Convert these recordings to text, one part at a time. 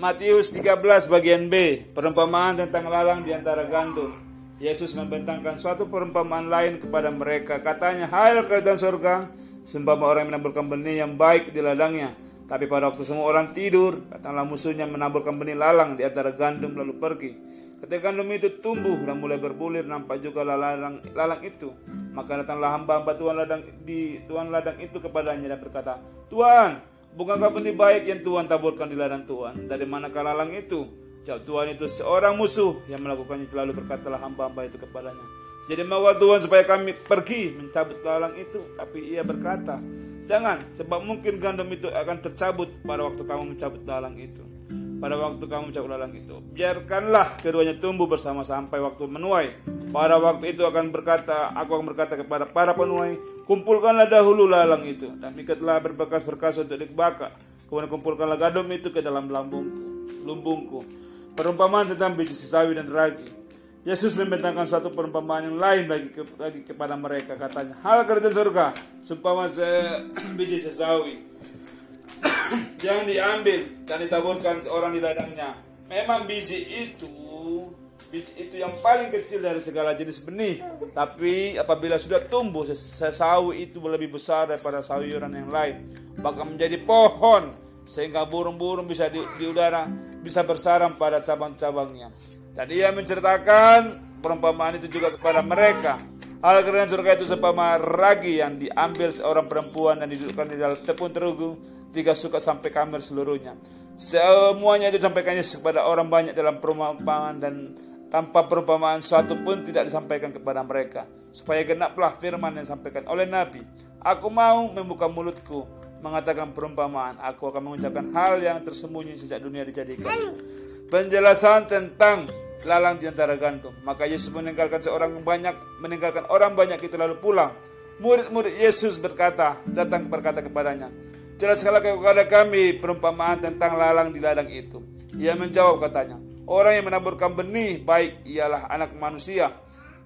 Matius 13 bagian B, perumpamaan tentang lalang di antara gandum. Yesus membentangkan suatu perumpamaan lain kepada mereka. Katanya, Hai kerajaan surga, seumpama orang yang menaburkan benih yang baik di ladangnya. Tapi pada waktu semua orang tidur, datanglah musuhnya menaburkan benih lalang di antara gandum lalu pergi. Ketika gandum itu tumbuh dan mulai berbulir, nampak juga lalang, lalang itu. Maka datanglah hamba-hamba Tuhan ladang di Tuhan ladang itu kepadanya dan berkata, Tuhan, bukankah benih baik yang Tuhan taburkan di ladang Tuhan? Dari manakah lalang itu? Jawab Tuhan itu seorang musuh yang melakukannya itu lalu berkatalah hamba-hamba itu kepadanya. Jadi mau Tuhan supaya kami pergi mencabut lalang itu, tapi ia berkata, jangan, sebab mungkin gandum itu akan tercabut pada waktu kamu mencabut lalang itu. Pada waktu kamu mencabut lalang itu, biarkanlah keduanya tumbuh bersama sampai waktu menuai. Pada waktu itu akan berkata, aku akan berkata kepada para penuai, kumpulkanlah dahulu lalang itu dan ikatlah berbekas-berkas untuk dibakar. Kemudian kumpulkanlah gandum itu ke dalam lambungku, lumbungku. Perumpamaan tentang biji sesawi dan ragi. Yesus membentangkan satu perumpamaan yang lain bagi, ke, bagi kepada mereka katanya hal kerajaan surga seumpama se, biji sesawi jangan diambil dan ditaburkan ke orang di ladangnya. Memang biji itu biji itu yang paling kecil dari segala jenis benih. Tapi apabila sudah tumbuh sesawi itu lebih besar daripada sayuran yang lain. Bahkan menjadi pohon sehingga burung-burung bisa di, di udara bisa bersarang pada cabang-cabangnya. Dan ia menceritakan perumpamaan itu juga kepada mereka Hal kerajaan surga itu seumpama ragi yang diambil seorang perempuan dan didudukkan di dalam tepung terigu tiga suka sampai kamar seluruhnya. Semuanya itu disampaikannya kepada orang banyak dalam perumpamaan dan tanpa perumpamaan suatu pun tidak disampaikan kepada mereka. Supaya genaplah firman yang disampaikan oleh Nabi. Aku mau membuka mulutku mengatakan perumpamaan. Aku akan mengucapkan hal yang tersembunyi sejak dunia dijadikan. Penjelasan tentang lalang di antara gandum. Maka Yesus meninggalkan seorang banyak, meninggalkan orang banyak itu lalu pulang. Murid-murid Yesus berkata, datang berkata kepadanya, jelaskanlah kepada kami perumpamaan tentang lalang di ladang itu. Ia menjawab katanya, orang yang menaburkan benih baik ialah anak manusia.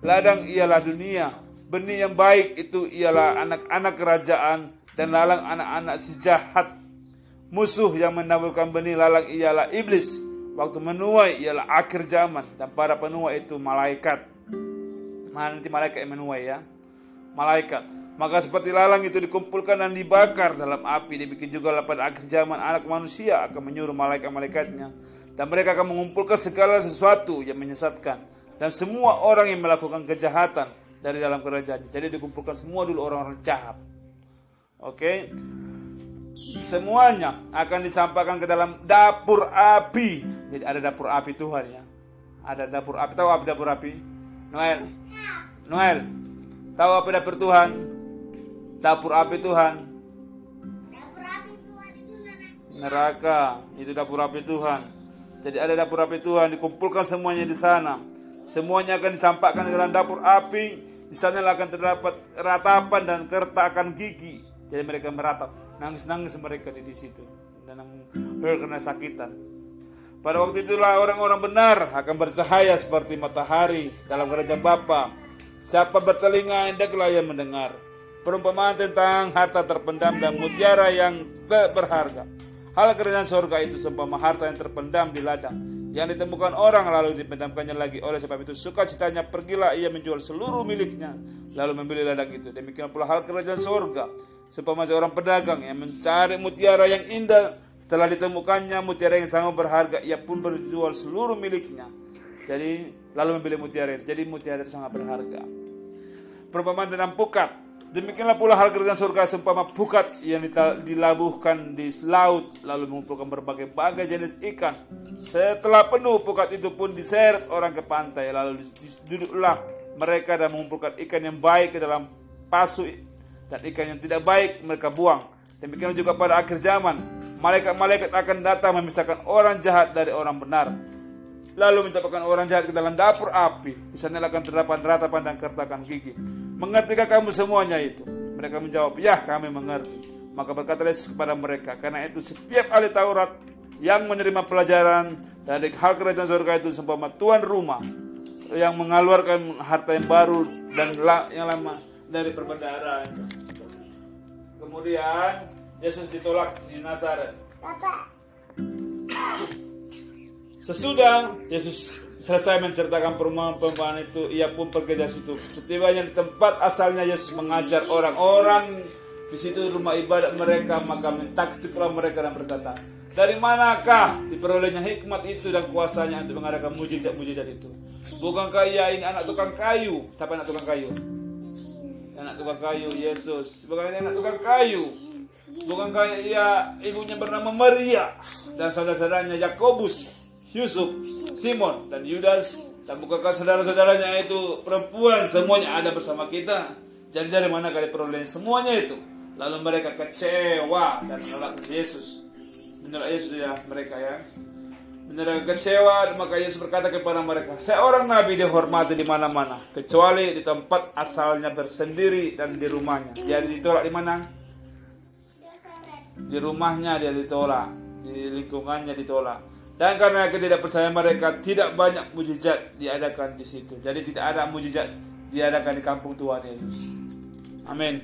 Ladang ialah dunia. Benih yang baik itu ialah anak-anak kerajaan dan lalang anak-anak si jahat. Musuh yang menaburkan benih lalang ialah iblis Waktu menuai ialah akhir zaman dan para penuai itu malaikat. Nanti malaikat yang menuai ya. Malaikat. Maka seperti lalang itu dikumpulkan dan dibakar dalam api. Dibikin juga pada akhir zaman anak manusia akan menyuruh malaikat-malaikatnya. Dan mereka akan mengumpulkan segala sesuatu yang menyesatkan. Dan semua orang yang melakukan kejahatan dari dalam kerajaan. Jadi dikumpulkan semua dulu orang-orang jahat. Oke. Okay? semuanya akan dicampakkan ke dalam dapur api. Jadi ada dapur api Tuhan ya. Ada dapur api. Tahu apa dapur api? Noel. Noel. Tahu apa dapur Tuhan? Dapur api Tuhan. Dapur api Tuhan itu neraka. Itu dapur api Tuhan. Jadi ada dapur api Tuhan dikumpulkan semuanya di sana. Semuanya akan dicampakkan dalam dapur api. Di sana akan terdapat ratapan dan kertakan gigi jadi mereka meratap, nangis-nangis mereka di, situ dan karena sakitan. Pada waktu itulah orang-orang benar akan bercahaya seperti matahari dalam kerajaan Bapa. Siapa bertelinga hendaklah ia mendengar. Perumpamaan tentang harta terpendam dan mutiara yang berharga. Hal kerajaan surga itu seumpama harta yang terpendam di ladang yang ditemukan orang lalu dipendamkannya lagi oleh sebab itu sukacitanya pergilah ia menjual seluruh miliknya lalu membeli ladang itu demikian pula hal kerajaan surga Seumpama seorang pedagang yang mencari mutiara yang indah, setelah ditemukannya mutiara yang sangat berharga, ia pun berjual seluruh miliknya. Jadi lalu membeli mutiara itu. Jadi mutiara itu sangat berharga. Perumpamaan tentang pukat. Demikianlah pula hal kerjaan surga seumpama pukat yang dilabuhkan di laut lalu mengumpulkan berbagai bagai jenis ikan. Setelah penuh pukat itu pun diseret orang ke pantai lalu duduklah mereka dan mengumpulkan ikan yang baik ke dalam pasu dan ikan yang tidak baik mereka buang. Demikian juga pada akhir zaman, malaikat-malaikat akan datang memisahkan orang jahat dari orang benar. Lalu mencapai orang jahat ke dalam dapur api. Di sana akan terdapat ratapan dan kertakan gigi. Mengertikah kamu semuanya itu? Mereka menjawab, ya kami mengerti. Maka berkata Yesus kepada mereka, karena itu setiap ahli Taurat yang menerima pelajaran dari hal kerajaan surga itu seumpama tuan rumah yang mengeluarkan harta yang baru dan yang lama dari perbendaharaan. Kemudian Yesus ditolak di Nazaret. Sesudah Yesus selesai menceritakan perumpamaan itu, ia pun pergi dari situ. Setibanya di tempat asalnya Yesus mengajar orang-orang di situ rumah ibadat mereka, maka mentakjublah mereka dan berkata, dari manakah diperolehnya hikmat itu dan kuasanya untuk mengadakan mujizat-mujizat itu? Bukankah ia ini anak tukang kayu? Siapa anak tukang kayu? Anak tukang kayu, Yesus. Bukan ini anak tukang kayu. Bukankah ia ibunya bernama Maria dan saudara-saudaranya Yakobus, Yusuf, Simon, dan Yudas? Dan bukankah saudara-saudaranya itu perempuan semuanya ada bersama kita? Jadi dari mana kalian peroleh semuanya itu? Lalu mereka kecewa dan menolak Yesus. Menolak Yesus ya mereka ya. Menolak kecewa maka Yesus berkata kepada mereka, seorang nabi dihormati di mana-mana kecuali di tempat asalnya bersendiri dan di rumahnya. Jadi ditolak di mana? Di rumahnya dia ditolak, di lingkungannya ditolak. Dan karena ketidakpercayaan mereka tidak banyak mujizat diadakan di situ. Jadi tidak ada mujizat diadakan di kampung Tuhan Yesus. Amin.